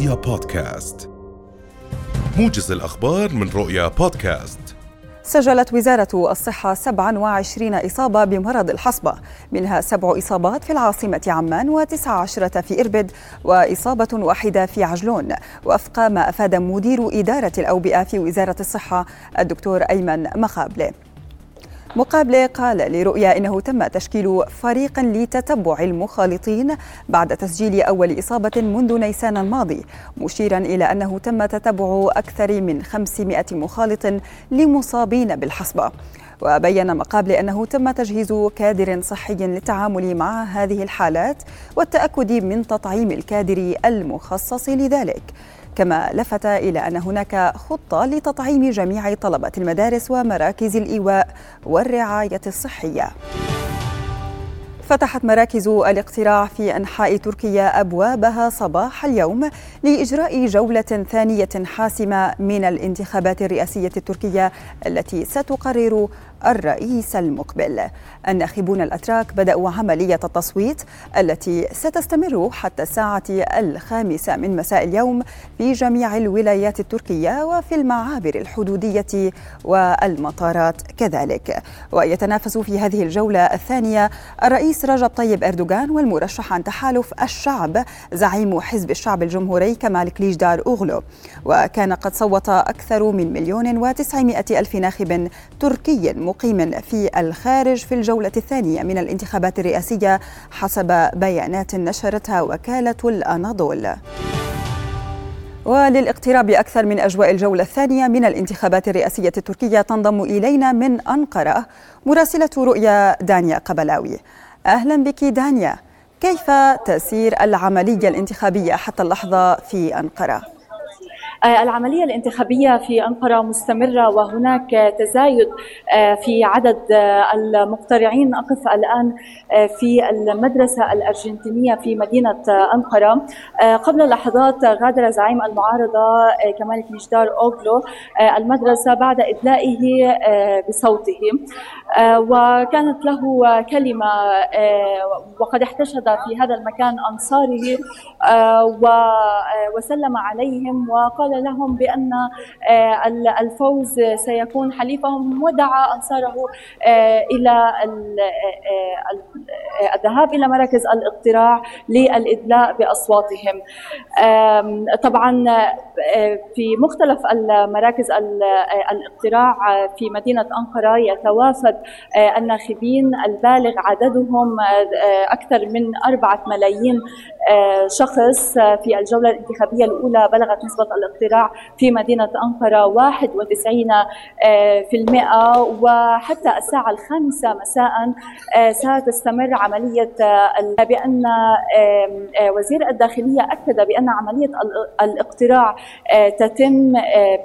رؤيا بودكاست. موجز الأخبار من رؤيا بودكاست. سجلت وزارة الصحة 27 إصابة بمرض الحصبة. منها سبع إصابات في العاصمة عمان وتسع عشرة في إربد وإصابة واحدة في عجلون. وفق ما أفاد مدير إدارة الأوبئة في وزارة الصحة الدكتور أيمن مخابله مقابله قال لرؤيا إنه تم تشكيل فريق لتتبع المخالطين بعد تسجيل أول إصابة منذ نيسان الماضي مشيرا إلى أنه تم تتبع أكثر من 500 مخالط لمصابين بالحصبه وبين مقابل أنه تم تجهيز كادر صحي للتعامل مع هذه الحالات والتأكد من تطعيم الكادر المخصص لذلك. كما لفت إلى أن هناك خطة لتطعيم جميع طلبه المدارس ومراكز الإيواء والرعاية الصحية. فتحت مراكز الاقتراع في أنحاء تركيا أبوابها صباح اليوم لإجراء جولة ثانية حاسمة من الانتخابات الرئاسية التركية التي ستقرر الرئيس المقبل. الناخبون الأتراك بدأوا عملية التصويت التي ستستمر حتى الساعة الخامسة من مساء اليوم في جميع الولايات التركية وفي المعابر الحدودية والمطارات كذلك. ويتنافس في هذه الجولة الثانية الرئيس رجب طيب إردوغان والمرشح عن تحالف الشعب زعيم حزب الشعب الجمهوري كمال كليجدار أوغلو. وكان قد صوت أكثر من مليون وتسعمائة ألف ناخب تركي مقيم في الخارج في الجولة الثانية من الانتخابات الرئاسية حسب بيانات نشرتها وكالة الأناضول. وللاقتراب أكثر من أجواء الجولة الثانية من الانتخابات الرئاسية التركية تنضم إلينا من أنقرة مراسلة رؤيا دانيا قبلاوي. أهلا بك دانيا كيف تسير العملية الانتخابية حتى اللحظة في أنقرة؟ آه، العملية الانتخابية في أنقرة مستمرة وهناك تزايد آه، في عدد آه، المقترعين. أقف الآن في المدرسة الأرجنتينية في مدينة أنقرة. قبل لحظات غادر زعيم المعارضة كمال كنيشدار أوغلو المدرسة بعد إدلائه بصوته. وكانت له كلمة وقد احتشد في هذا المكان أنصاره وسلم عليهم وقال قال لهم بأن آه، الفوز سيكون حليفهم ودعا أنصاره آه، إلى آه، الذهاب إلى مراكز الاقتراع للإدلاء بأصواتهم. طبعا في مختلف المراكز الاقتراع في مدينة أنقرة يتوافد الناخبين البالغ عددهم أكثر من أربعة ملايين شخص في الجولة الانتخابية الأولى بلغت نسبة الاقتراع في مدينة أنقرة 91 آه، في المئة. وحتى الساعة الخامسة مساء آه، ستستمر عملية آه، بأن وزير الداخلية أكد بأن عملية الاقتراع تتم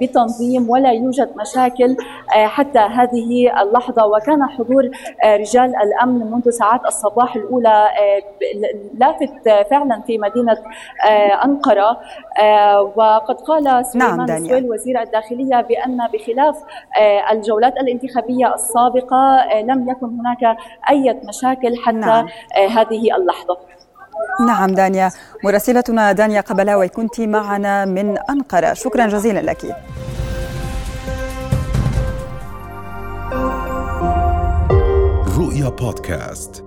بتنظيم ولا يوجد مشاكل حتى هذه اللحظة. وكان حضور رجال الأمن منذ ساعات الصباح الأولى لافت فعلا في مدينة أنقرة. وقد قال قال سليمان نعم سويل وزير الداخلية بأن بخلاف آه، الجولات الانتخابية السابقة آه، لم يكن هناك أي مشاكل حتى نعم. آه، هذه اللحظة. نعم دانيا مراسلتنا دانيا قبلاوي كنت معنا من أنقرة. شكرا جزيلا لك. رؤيا بودكاست.